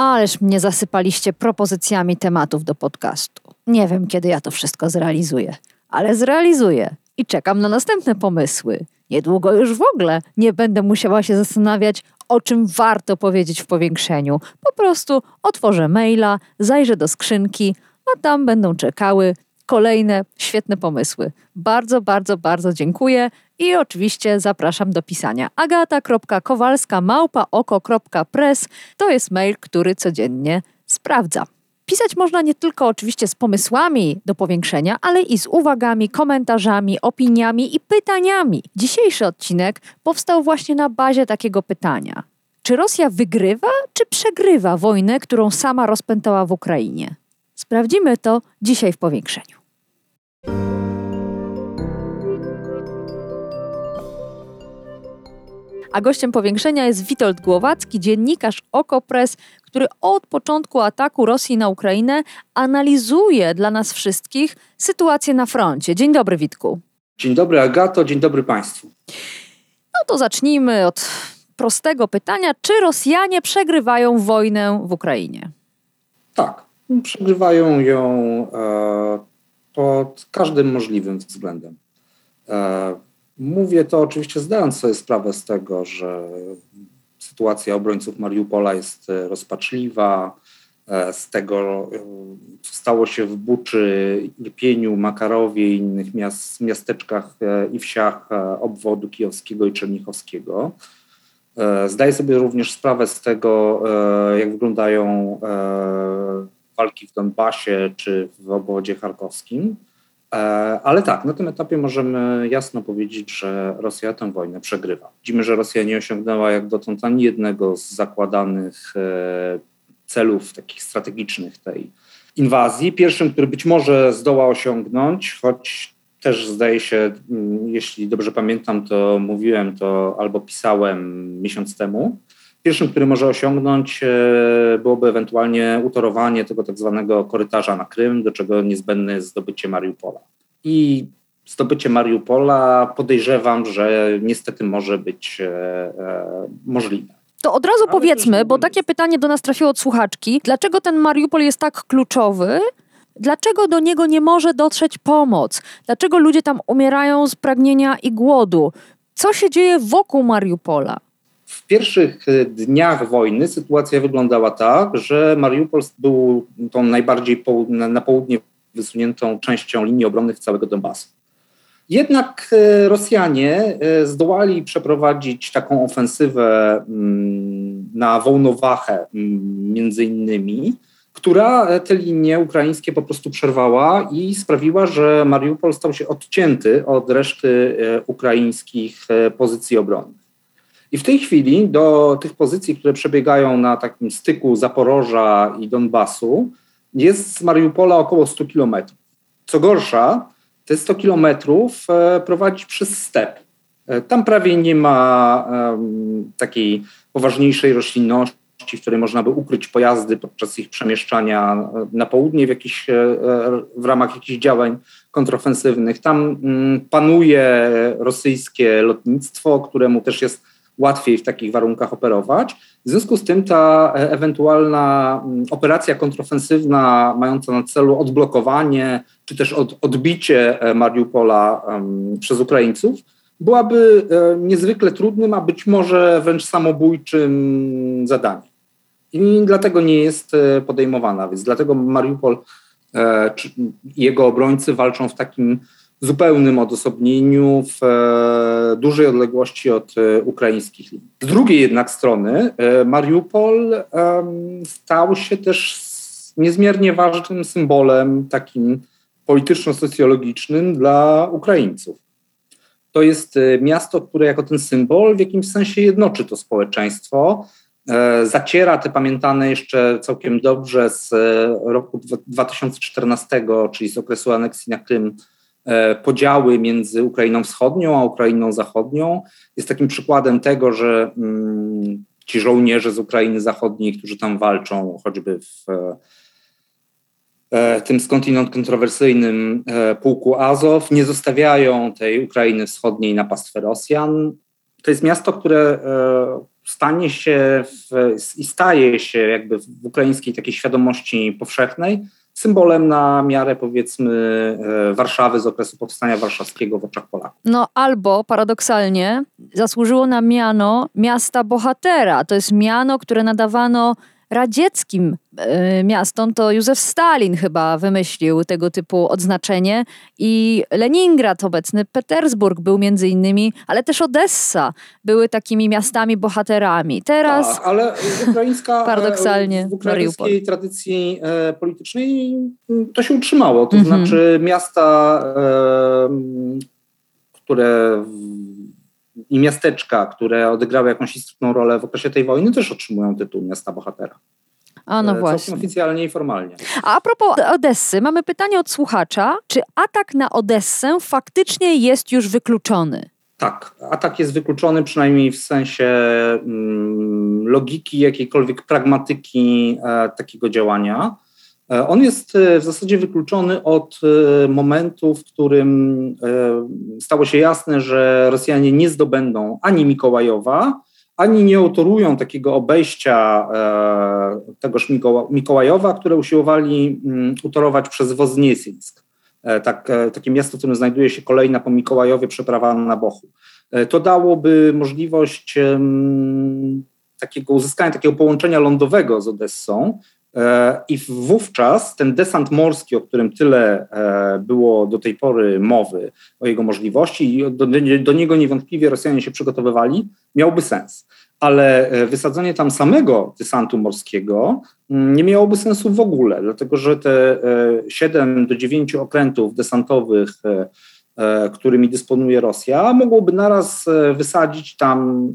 Ależ mnie zasypaliście propozycjami tematów do podcastu. Nie wiem, kiedy ja to wszystko zrealizuję, ale zrealizuję i czekam na następne pomysły. Niedługo już w ogóle nie będę musiała się zastanawiać, o czym warto powiedzieć w powiększeniu. Po prostu otworzę maila, zajrzę do skrzynki, a tam będą czekały kolejne świetne pomysły. Bardzo, bardzo, bardzo dziękuję i oczywiście zapraszam do pisania. agata.kowalska oko.press to jest mail, który codziennie sprawdza. Pisać można nie tylko oczywiście z pomysłami do powiększenia, ale i z uwagami, komentarzami, opiniami i pytaniami. Dzisiejszy odcinek powstał właśnie na bazie takiego pytania. Czy Rosja wygrywa, czy przegrywa wojnę, którą sama rozpętała w Ukrainie? Sprawdzimy to dzisiaj w powiększeniu. A gościem powiększenia jest Witold Głowacki, dziennikarz Okopres, który od początku ataku Rosji na Ukrainę analizuje dla nas wszystkich sytuację na froncie. Dzień dobry, Witku. Dzień dobry, Agato, dzień dobry Państwu. No to zacznijmy od prostego pytania: czy Rosjanie przegrywają wojnę w Ukrainie? Tak, przegrywają ją e, pod każdym możliwym względem. E, Mówię to oczywiście zdając sobie sprawę z tego, że sytuacja obrońców Mariupola jest e, rozpaczliwa, e, z tego, co stało się w Buczy, Irpieniu, Makarowie i innych miast, miasteczkach i wsiach obwodu kijowskiego i czernichowskiego. Zdaję sobie również sprawę z tego, jak wyglądają walki w Donbasie czy w obwodzie charkowskim. E, ale tak, na tym etapie możemy jasno powiedzieć, że Rosja tę wojnę przegrywa. Widzimy, że Rosja nie osiągnęła jak dotąd ani jednego z zakładanych e, celów takich strategicznych tej inwazji. Pierwszym, który być może zdoła osiągnąć, choć też zdaje się, mm, jeśli dobrze pamiętam, to mówiłem to albo pisałem miesiąc temu, Pierwszym, który może osiągnąć, e, byłoby ewentualnie utorowanie tego tak zwanego korytarza na Krym, do czego niezbędne jest zdobycie Mariupola. I zdobycie Mariupola podejrzewam, że niestety może być e, e, możliwe. To od razu Ale powiedzmy, bo takie pytanie do nas trafiło od słuchaczki. Dlaczego ten Mariupol jest tak kluczowy? Dlaczego do niego nie może dotrzeć pomoc? Dlaczego ludzie tam umierają z pragnienia i głodu? Co się dzieje wokół Mariupola? W pierwszych e, dniach wojny sytuacja wyglądała tak, że Mariupol był tą najbardziej na południe wysuniętą częścią linii obronnych całego Donbasu. Jednak e, Rosjanie e, zdołali przeprowadzić taką ofensywę mm, na Wołnowachę mm, między innymi, która te linie ukraińskie po prostu przerwała i sprawiła, że Mariupol stał się odcięty od reszty ukraińskich pozycji obronnych. I w tej chwili do tych pozycji, które przebiegają na takim styku Zaporoża i Donbasu, jest z Mariupola około 100 kilometrów. Co gorsza, te 100 kilometrów e, prowadzi przez step. E, tam prawie nie ma takiej poważniejszej roślinności, w której można by ukryć pojazdy podczas ich przemieszczania e, na południe w, jakiś, w ramach jakichś działań kontrofensywnych. Tam um, panuje rosyjskie lotnictwo, któremu też jest łatwiej w takich warunkach operować. W związku z tym ta e, ewentualna mm, operacja kontrofensywna mająca na celu odblokowanie czy też od, odbicie e, Mariupola um, przez Ukraińców byłaby e, niezwykle trudnym, a być może wręcz samobójczym zadaniem. I dlatego nie jest podejmowana, więc dlatego Mariupol e, jego obrońcy walczą w takim zupełnym odosobnieniu w e, dużej odległości od e, ukraińskich linii. Z drugiej jednak strony e, Mariupol stał się też niezmiernie ważnym symbolem takim polityczno-socjologicznym dla Ukraińców. To jest miasto, które jako ten symbol w jakimś sensie jednoczy to społeczeństwo. zaciera te pamiętane jeszcze całkiem dobrze z roku 2014, czyli z okresu aneksji na Krym, podziały między Ukrainą Wschodnią a Ukrainą Zachodnią. Jest takim przykładem tego, że mm, ci żołnierze z Ukrainy Zachodniej, którzy tam walczą, choćby w E, tym skądinąd kontrowersyjnym e, pułku Azow, nie zostawiają tej Ukrainy Wschodniej na pastwę Rosjan. To jest miasto, które e, stanie się w, i staje się jakby w ukraińskiej takiej świadomości powszechnej symbolem na miarę powiedzmy Warszawy z okresu powstania warszawskiego w oczach Polaków. No albo paradoksalnie zasłużyło na miano miasta bohatera. To jest miano, które nadawano radzieckim e, miastom, to Józef Stalin chyba wymyślił tego typu odznaczenie i Leningrad, obecny Petersburg był między innymi, ale też Odessa były takimi miastami bohaterami. Teraz tak, ale ukraińska paradoksalnie w ukraińskiej tradycji e, politycznej to się utrzymało, to mhm. znaczy miasta, e, które i miasteczka, które odegrały jakąś istotną rolę w okresie tej wojny, też otrzymują tytuł miasta bohatera. A no e, właśnie. Oficjalnie i formalnie. A, a propos Odessy, mamy pytanie od słuchacza. Czy atak na Odessę faktycznie jest już wykluczony? Tak, atak jest wykluczony przynajmniej w sensie mm, logiki, jakiejkolwiek pragmatyki e, takiego działania. E, on jest e, w zasadzie wykluczony od e, momentu, w którym stało się jasne, że Rosjanie nie zdobędą ani Mikołajowa, ani nie autorują takiego obejścia tegoż Mikołajowa, które usiłowali mm, utorować przez Wozniesieńsk. Tak, takie miasto, w którym znajduje się kolejna po Mikołajowie przeprawa na Bochu. To dałoby możliwość takiego uzyskania takiego połączenia lądowego z Odessą, I wówczas ten desant morski, o którym tyle e, było do tej pory mowy, o jego możliwości, i do, do niego niewątpliwie Rosjanie się przygotowywali, miałby sens. Ale e, wysadzenie tam samego desantu morskiego mm, nie miałoby sensu w ogóle, dlatego że te 7 do 9 okrętów desantowych, którymi dysponuje Rosja, mogłoby naraz wysadzić tam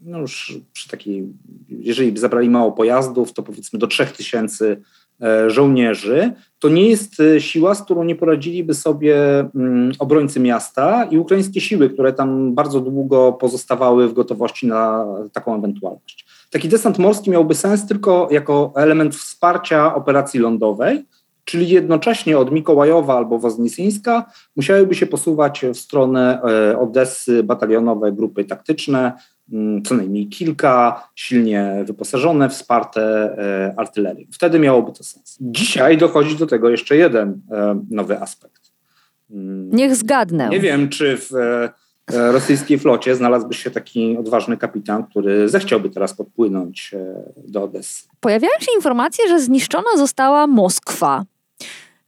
no już przy takiej, jeżeli zabrali mało pojazdów, to powiedzmy do 3000 e, żołnierzy, to nie jest e, siła, z którą nie poradziliby sobie mm, obrońcy miasta i ukraińskie siły, które tam bardzo długo pozostawały w gotowości na taką ewentualność. Taki desant morski miałby sens tylko jako element wsparcia operacji lądowej, czyli jednocześnie od Mikołajowa albo Woznisyńska musiałyby się posuwać w stronę e, Odessy batalionowe grupy taktyczne, co najmniej kilka, silnie wyposażone, wsparte e, artylerią. Wtedy miałoby to sens. Dzisiaj dochodzi do tego jeszcze jeden e, nowy aspekt. Mm, Niech zgadnę. Nie wiem, czy w rosyjskiej flocie znalazłby się taki odważny kapitan, który zechciałby teraz podpłynąć do Odessy. Pojawiają się informacje, że zniszczona została Moskwa.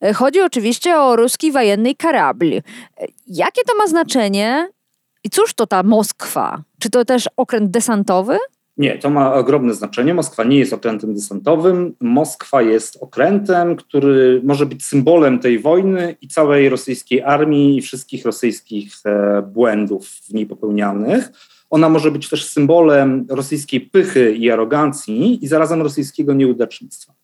E, chodzi oczywiście o ruski wojenny karabl. E, jakie to ma znaczenie i cóż to ta Moskwa? Czy to też okręt desantowy? Nie, to ma ogromne znaczenie. Moskwa nie jest okrętem desantowym. Moskwa jest okrętem, który może być symbolem tej wojny i całej rosyjskiej armii i wszystkich rosyjskich e, błędów w niej popełnianych. Ona może być też symbolem rosyjskiej pychy i arogancji i zarazem rosyjskiego nieudacznictwa.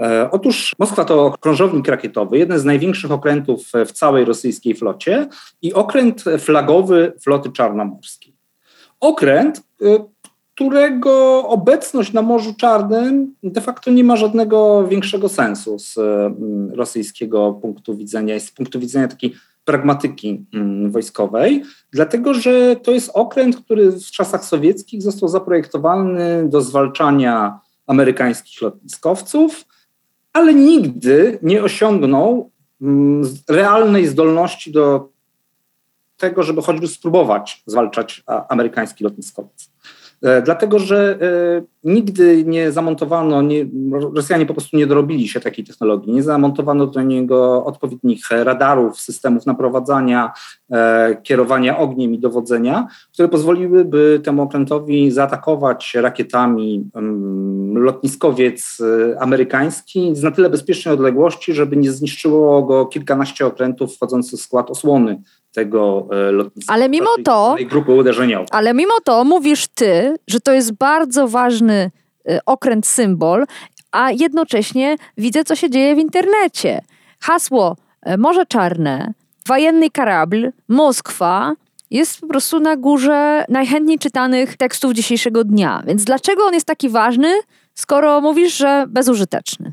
E, otóż Moskwa to krążownik rakietowy, jeden z największych okrętów w całej rosyjskiej flocie i okręt flagowy floty czarnomorskiej. Okręt, e, którego obecność na Morzu Czarnym de facto nie ma żadnego większego sensu z mm, rosyjskiego punktu widzenia, z punktu widzenia takiej pragmatyki mm, wojskowej, dlatego że to jest okręt, który w czasach sowieckich został zaprojektowany do zwalczania amerykańskich lotniskowców, ale nigdy nie osiągnął mm, realnej zdolności do tego, żeby choćby spróbować zwalczać amerykański lotniskowiec. E, dlatego, że e, nigdy nie zamontowano, nie, Rosjanie po prostu nie dorobili się takiej technologii, nie zamontowano do niego odpowiednich radarów, systemów naprowadzania, e, kierowania ogniem i dowodzenia, które pozwoliłyby temu okrętowi zaatakować rakietami mm, lotniskowiec amerykański z na tyle bezpiecznej odległości, żeby nie zniszczyło go kilkanaście okrętów wchodzących w skład osłony tego e, lotniska. Ale mimo to, grupy uderzeniowej. ale mimo to mówisz ty, że to jest bardzo ważny y, okręt symbol, a jednocześnie widzę, co się dzieje w internecie. Hasło e, Morze Czarne, wojenny karabl, Moskwa jest po prostu na górze najchętniej czytanych tekstów dzisiejszego dnia. Więc dlaczego on jest taki ważny, skoro mówisz, że bezużyteczny?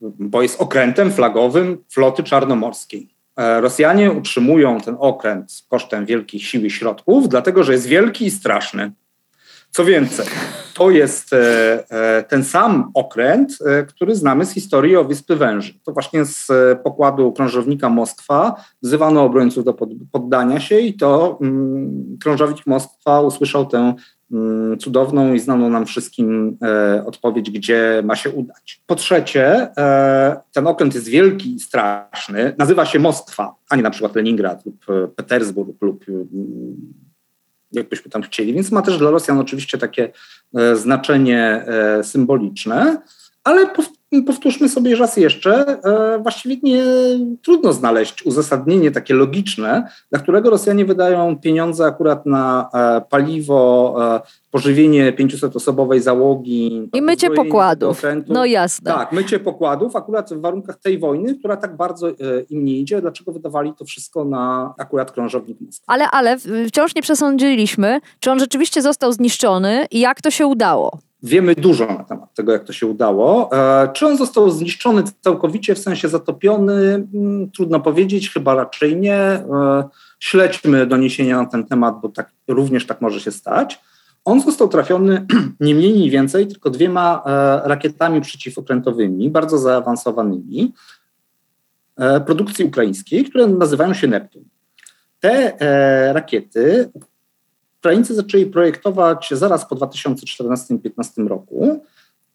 Bo jest okrętem flagowym floty czarnomorskiej. E, Rosjanie utrzymują ten okręt kosztem wielkich sił i środków, dlatego że jest wielki i straszny. Co więcej, to jest e, e, ten sam okręt, który znamy z historii o Wyspy Węży. To właśnie z pokładu krążownika Moskwa wzywano obrońców do poddania się i to mm, krążownik Moskwa usłyszał tę cudowną i znaną nam wszystkim e, odpowiedź, gdzie ma się udać. Po trzecie, e, ten okręt jest wielki i straszny, nazywa się Moskwa, a nie na przykład Leningrad lub e, Petersburg lub mm, jakbyśmy tam chcieli, więc ma też dla Rosjan oczywiście takie znaczenie symboliczne, ale powtórzmy sobie raz jeszcze, e, właściwie nie trudno znaleźć uzasadnienie takie logiczne, dla którego Rosjanie wydają pieniądze akurat na e, paliwo, e, pożywienie 500-osobowej załogi. I mycie pokładów. No jasne. Tak, mycie pokładów akurat w warunkach tej wojny, która tak bardzo im nie idzie. Dlaczego wydawali to wszystko na akurat krążownik Moskwy? Ale, ale wciąż nie przesądziliśmy, czy on rzeczywiście został zniszczony i jak to się udało. Wiemy dużo na temat tego, jak to się udało. E, czy on został zniszczony całkowicie, w sensie zatopiony? Mm, trudno powiedzieć, chyba raczej nie. E, śledźmy doniesienia na ten temat, bo tak, również tak może się stać. On został trafiony nie mniej, nie więcej, tylko dwiema e, rakietami przeciwokrętowymi, bardzo zaawansowanymi, produkcji ukraińskiej, które nazywają się Neptun. Te rakiety Ukraińcy zaczęli projektować zaraz po 2014-2015 roku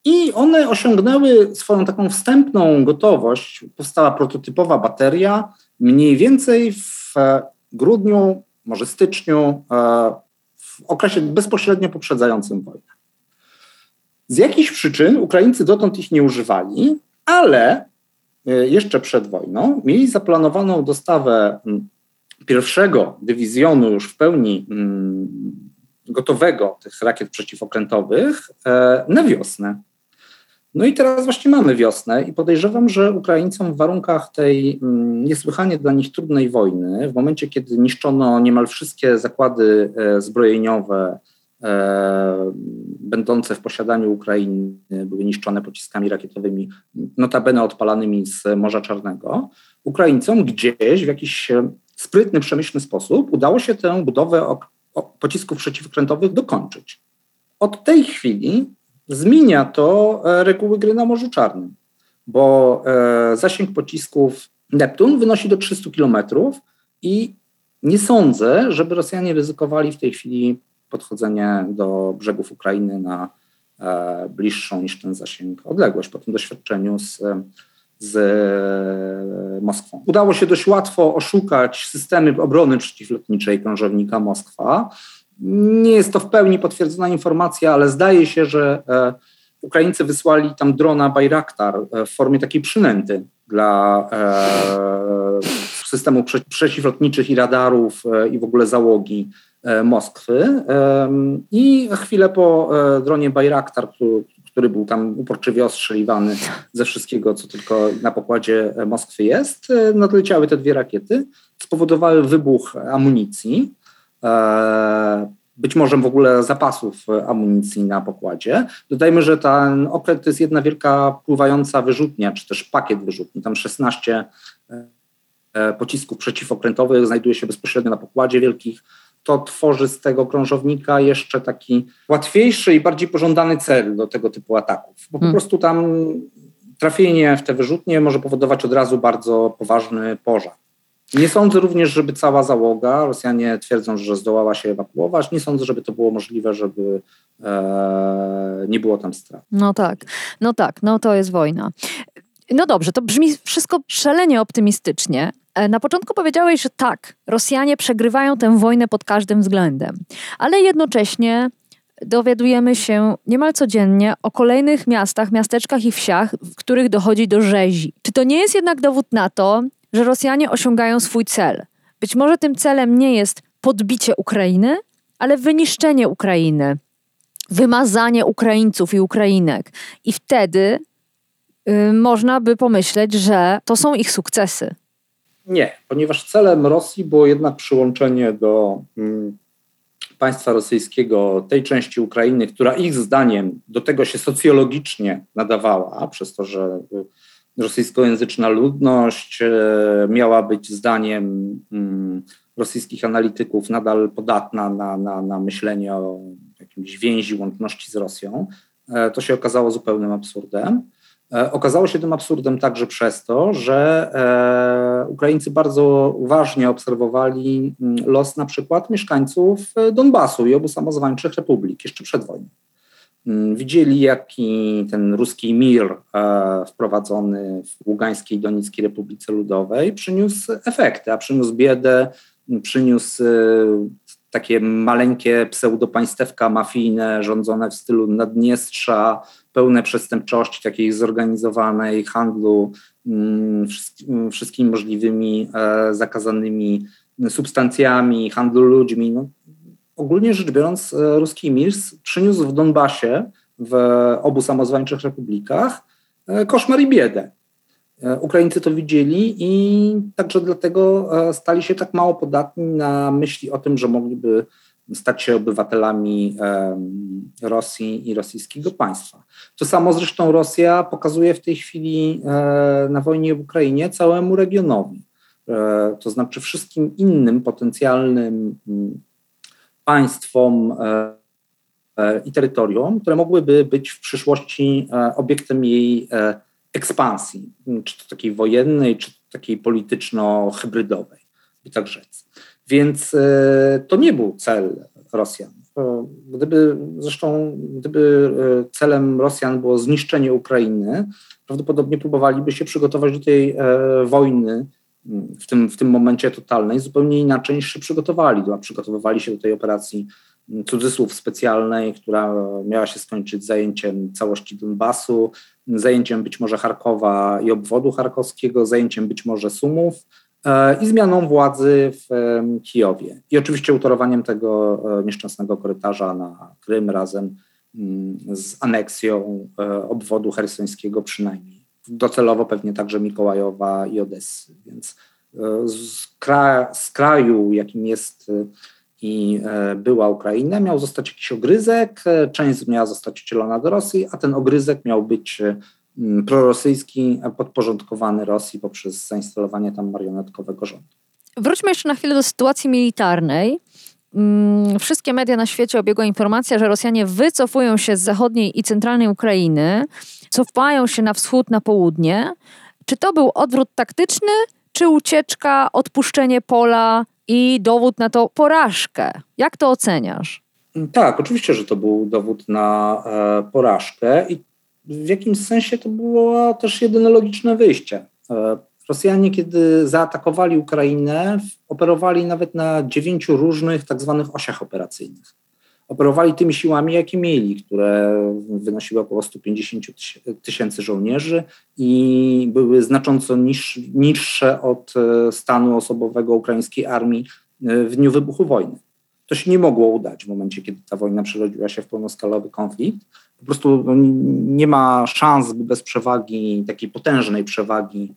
i one osiągnęły swoją taką wstępną gotowość. Powstała prototypowa bateria mniej więcej w grudniu, może styczniu, e, w okresie bezpośrednio poprzedzającym wojnę. Z jakichś przyczyn Ukraińcy dotąd ich nie używali, ale e, jeszcze przed wojną mieli zaplanowaną dostawę pierwszego dywizjonu już w pełni mm, gotowego tych rakiet przeciwokrętowych e, na wiosnę. No i teraz właśnie mamy wiosnę i podejrzewam, że Ukraińcom w warunkach tej mm, niesłychanie dla nich trudnej wojny, w momencie kiedy niszczono niemal wszystkie zakłady e, zbrojeniowe e, będące w posiadaniu Ukrainy, były niszczone pociskami rakietowymi, notabene odpalanymi z Morza Czarnego, Ukraińcom gdzieś w jakiś sprytny, przemyślny sposób udało się tę budowę pocisków przeciwkrętowych dokończyć. Od tej chwili zmienia to e, reguły gry na Morzu Czarnym, bo e, zasięg pocisków Neptun wynosi do 300 km i nie sądzę, żeby Rosjanie ryzykowali w tej chwili podchodzenie do brzegów Ukrainy na e, bliższą niż ten zasięg odległość po tym doświadczeniu z z Moskwą. Udało się dość łatwo oszukać systemy obrony przeciwlotniczej krążownika Moskwa. Nie jest to w pełni potwierdzona informacja, ale zdaje się, że e, Ukraińcy wysłali tam drona Bayraktar e, w formie takiej przynęty dla systemów przeciwlotniczych i radarów i w ogóle załogi Moskwy. I chwilę po dronie Bayraktar, który był tam uporczywie ostrzeliwany ze wszystkiego, co tylko na pokładzie Moskwy jest. E, nadleciały te dwie rakiety, spowodowały wybuch amunicji, e, być może w ogóle zapasów amunicji na pokładzie. Dodajmy, że ten okręt to jest jedna wielka pływająca wyrzutnia, czy też pakiet wyrzutni. Tam 16 e, pocisków przeciwokrętowych znajduje się bezpośrednio na pokładzie wielkich to tworzy z tego krążownika jeszcze taki łatwiejszy i bardziej pożądany cel do tego typu ataków. Bo po hmm. prostu tam trafienie w te wyrzutnie może powodować od razu bardzo poważny pożar. Nie sądzę również, żeby cała załoga, Rosjanie twierdzą, że zdołała się ewakuować, nie sądzę, żeby to było możliwe, żeby e, nie było tam strat. No tak, no tak, no to jest wojna. No dobrze, to brzmi wszystko szalenie optymistycznie, E, na początku powiedziałeś, że tak, Rosjanie przegrywają tę wojnę pod każdym względem, ale jednocześnie dowiadujemy się niemal codziennie o kolejnych miastach, miasteczkach i wsiach, w których dochodzi do rzezi. Czy to nie jest jednak dowód na to, że Rosjanie osiągają swój cel? Być może tym celem nie jest podbicie Ukrainy, ale wyniszczenie Ukrainy, wymazanie Ukraińców i Ukrainek. I wtedy y, można by pomyśleć, że to są ich sukcesy. Nie, ponieważ celem Rosji było jednak przyłączenie do mm, państwa rosyjskiego tej części Ukrainy, która ich zdaniem do tego się socjologicznie nadawała, przez to, że y, rosyjskojęzyczna ludność y, miała być zdaniem mm, rosyjskich analityków nadal podatna na, na, na myślenie o jakimś więzi łączności z Rosją. E, to się okazało zupełnym absurdem. E, okazało się tym absurdem także przez to, że e, Ukraińcy bardzo uważnie obserwowali mm, los na przykład mieszkańców Donbasu i obu samozwańczych republik jeszcze przed wojną. Mm, widzieli, jaki ten ruski mir wprowadzony w Ługańskiej i Donickiej Republice Ludowej przyniósł efekty, a przyniósł biedę, przyniósł takie maleńkie pseudopaństewka mafijne rządzone w stylu Naddniestrza, pełne przestępczości takiej zorganizowanej, handlu mm, wszystkimi możliwymi e, zakazanymi substancjami, handlu ludźmi. No, ogólnie rzecz biorąc, e, ruski Mirs przyniósł w Donbasie, w obu samozwańczych republikach, e, koszmar i biedę. Ukraińcy to widzieli i także dlatego stali się tak mało podatni na myśli o tym, że mogliby stać się obywatelami Rosji i rosyjskiego państwa. To samo zresztą Rosja pokazuje w tej chwili e, na wojnie w Ukrainie całemu regionowi. E, to znaczy wszystkim innym potencjalnym państwom e, i terytorium, które mogłyby być w przyszłości obiektem jej ekspansji, czy to takiej wojennej, czy takiej polityczno-hybrydowej, by tak rzec. Więc e, to nie był cel Rosjan. Gdyby zresztą, gdyby e, celem Rosjan było zniszczenie Ukrainy, prawdopodobnie próbowaliby się przygotować do tej e, wojny w tym, w tym momencie totalnej zupełnie inaczej niż się przygotowali. Przygotowywali się do tej operacji cudzysłów specjalnej, która miała się skończyć zajęciem całości Donbasu, zajęciem być może Charkowa i obwodu charkowskiego, zajęciem być może Sumów, E, i zmianą władzy w Kijowie. I oczywiście utorowaniem tego e, nieszczęsnego korytarza na Krym razem mm, z aneksją e, obwodu hersońskiego przynajmniej. Docelowo pewnie także Mikołajowa i Odessy. Więc z, kra z kraju, jakim jest i była Ukraina, miał zostać jakiś ogryzek, część miała zostać udzielona do Rosji, a ten ogryzek miał być prorosyjski, podporządkowany Rosji poprzez zainstalowanie tam marionetkowego rządu. Wróćmy jeszcze na chwilę do sytuacji militarnej. Mm, wszystkie media na świecie obiegła informacja, że Rosjanie wycofują się z zachodniej i centralnej Ukrainy, cofają się na wschód, na południe. Czy to był odwrót taktyczny, czy ucieczka, odpuszczenie pola i dowód na to porażkę? Jak to oceniasz? Tak, oczywiście, że to był dowód na e, porażkę i w jakimś sensie to było też jedyne logiczne wyjście. E, Rosjanie, kiedy zaatakowali Ukrainę, operowali nawet na dziewięciu różnych tak zwanych osiach operacyjnych. Operowali tymi siłami, jakie mieli, które wynosiły około 150 tysięcy żołnierzy i były znacząco niż, niższe od e, stanu osobowego ukraińskiej armii e, w dniu wybuchu wojny. To się nie mogło udać w momencie, kiedy ta wojna przerodziła się w pełnoskalowy konflikt po prostu no, nie ma szans, by bez przewagi, takiej potężnej przewagi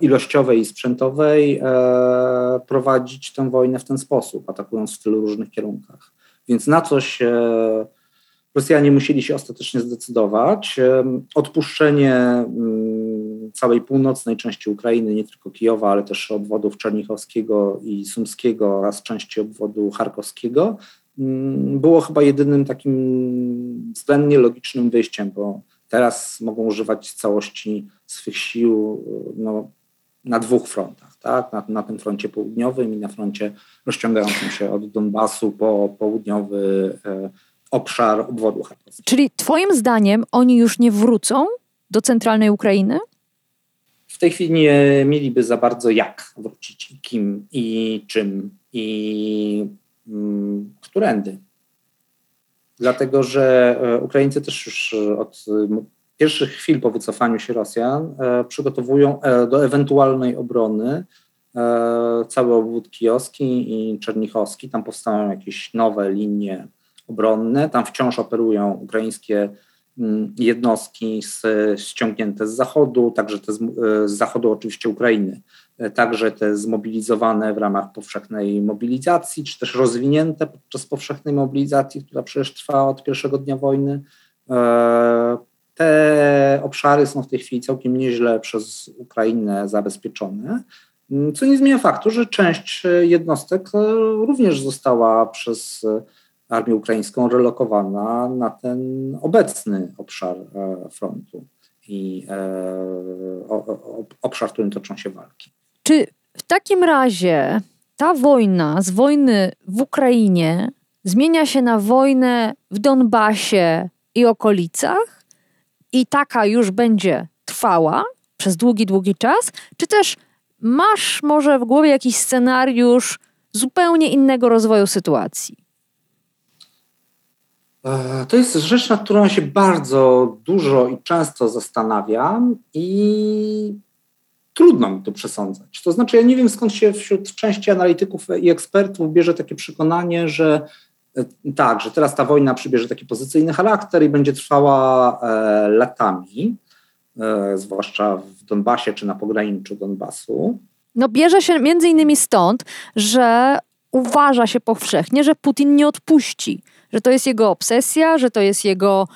ilościowej i sprzętowej e, prowadzić tę wojnę w ten sposób, atakując w tylu różnych kierunkach. Więc na coś Rosjanie musieli się ostatecznie zdecydować. Odpuszczenie mm, całej północnej części Ukrainy, nie tylko Kijowa, ale też obwodów Czernichowskiego i Sumskiego oraz części obwodu Charkowskiego, Mm, było chyba jedynym takim względnie logicznym wyjściem, bo teraz mogą używać całości swych sił no, na dwóch frontach, tak? Na, na, tym froncie południowym i na froncie rozciągającym się od Donbasu po południowy e, obszar obwodu charkowskiego. Czyli twoim zdaniem oni już nie wrócą do centralnej Ukrainy? W tej chwili nie mieliby za bardzo jak wrócić, kim i czym i Mm, którędy. Dlatego, że e, Ukraińcy też już e, od e, pierwszych chwil po wycofaniu się Rosjan przygotowują do ewentualnej obrony cały obwód kijowski i czernichowski. Tam powstają jakieś nowe linie obronne. Tam wciąż operują ukraińskie jednostki z, ściągnięte z zachodu, także te z, z zachodu oczywiście Ukrainy, także te zmobilizowane w ramach powszechnej mobilizacji, czy też rozwinięte podczas powszechnej mobilizacji, która przecież trwa od pierwszego dnia wojny. Te obszary są w tej chwili całkiem nieźle przez Ukrainę zabezpieczone, co nie zmienia faktu, że część jednostek również została przez armię ukraińską relokowana na ten obecny obszar e, frontu i e, obszar, w którym toczą się walki. Czy w takim razie ta wojna z wojny w Ukrainie zmienia się na wojnę w Donbasie i okolicach? i taka już będzie trwała przez długi, długi czas, czy też masz może w głowie jakiś scenariusz zupełnie innego rozwoju sytuacji? E, to jest rzecz, nad którą się bardzo dużo i często zastanawiam i trudno mi to przesądzać. To znaczy, ja nie wiem skąd się wśród części analityków i ekspertów bierze takie przekonanie, że E, tak, że teraz ta wojna przybierze taki pozycyjny charakter i będzie trwała e, latami, e, zwłaszcza w Donbasie czy na pograniczu Donbasu. No bierze się między innymi stąd, że uważa się powszechnie, że Putin nie odpuści, że to jest jego obsesja, że to jest jego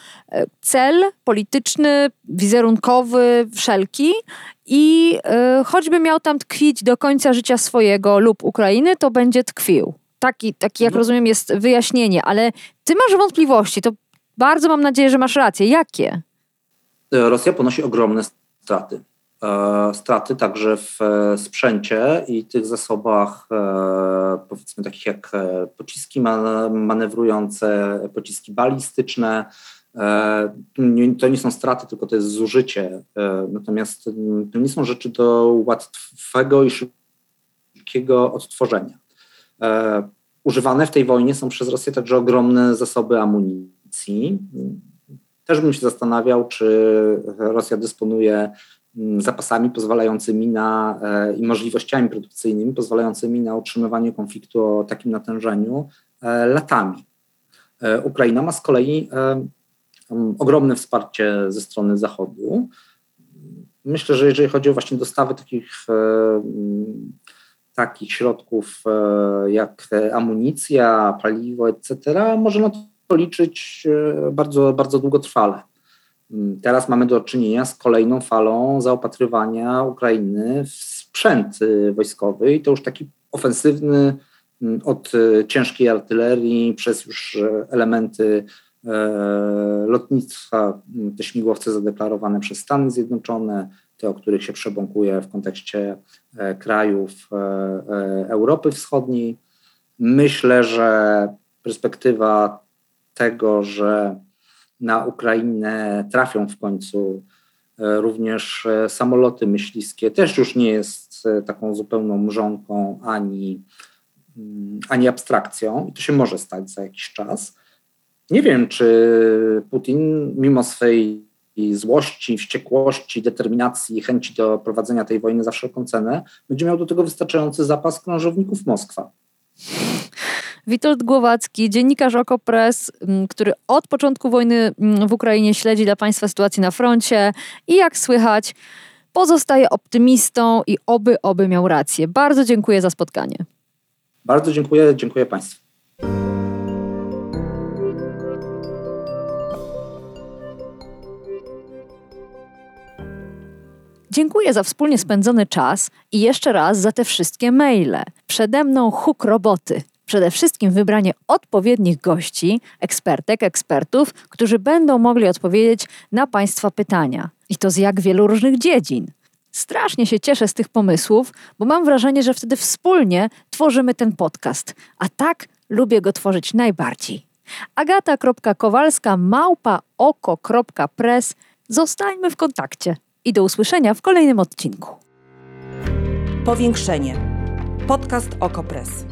cel polityczny, wizerunkowy, wszelki i choćby miał tam tkwić do końca życia swojego lub Ukrainy, to będzie tkwił taki, taki jak no. rozumiem, jest wyjaśnienie, ale ty masz wątpliwości, to bardzo mam nadzieję, że masz rację. Jakie? Rosja ponosi ogromne straty. E, straty także w e, sprzęcie i tych zasobach, e, powiedzmy takich jak pociski manewrujące, pociski balistyczne. To nie są straty, tylko to jest zużycie. Natomiast to nie są rzeczy do łatwego i szybkiego odtworzenia. Używane w tej wojnie są przez Rosję także ogromne zasoby amunicji. Też bym się zastanawiał, czy Rosja dysponuje mm, zapasami pozwalającymi na e, i możliwościami produkcyjnymi pozwalającymi na utrzymywanie konfliktu o takim natężeniu e, latami. Ukraina ma z kolei ogromne wsparcie ze strony Zachodu. Myślę, że jeżeli chodzi o właśnie dostawy takich takich środków e, jak amunicja, paliwo, etc., można to liczyć e, bardzo, bardzo długotrwale. Mm, teraz mamy do czynienia z kolejną falą zaopatrywania Ukrainy w sprzęt e, wojskowy i to już taki ofensywny mm, od ciężkiej artylerii przez już elementy lotnictwa, mm, te śmigłowce zadeklarowane przez Stany Zjednoczone, te, o których się przebąkuje w kontekście e, krajów e, e, Europy Wschodniej. Myślę, że perspektywa tego, że na Ukrainę trafią w końcu również samoloty myśliwskie, też już nie jest taką zupełną mrzonką ani, mm, ani abstrakcją i to się może stać za jakiś czas. Nie wiem, czy Putin, mimo swej złości, wściekłości, determinacji i chęci do prowadzenia tej wojny za wszelką cenę, będzie miał do tego wystarczający zapas krążowników Moskwa. Witold Głowacki, dziennikarz Okopres, który od początku wojny w Ukrainie śledzi dla Państwa sytuację na froncie i jak słychać, pozostaje optymistą i oby, oby miał rację. Bardzo dziękuję za spotkanie. Bardzo dziękuję, dziękuję Państwu. Dziękuję za wspólnie spędzony czas i jeszcze raz za te wszystkie maile. Przede mną huk roboty. Przede wszystkim wybranie odpowiednich gości, ekspertek, ekspertów, którzy będą mogli odpowiedzieć na Państwa pytania. I to z jak wielu różnych dziedzin. Strasznie się cieszę z tych pomysłów, bo mam wrażenie, że wtedy wspólnie tworzymy ten podcast. A tak lubię go tworzyć najbardziej. agata.kowalska małpa oko.press Zostańmy w kontakcie i do usłyszenia w kolejnym odcinku. Powiększenie. Podcast Okopres.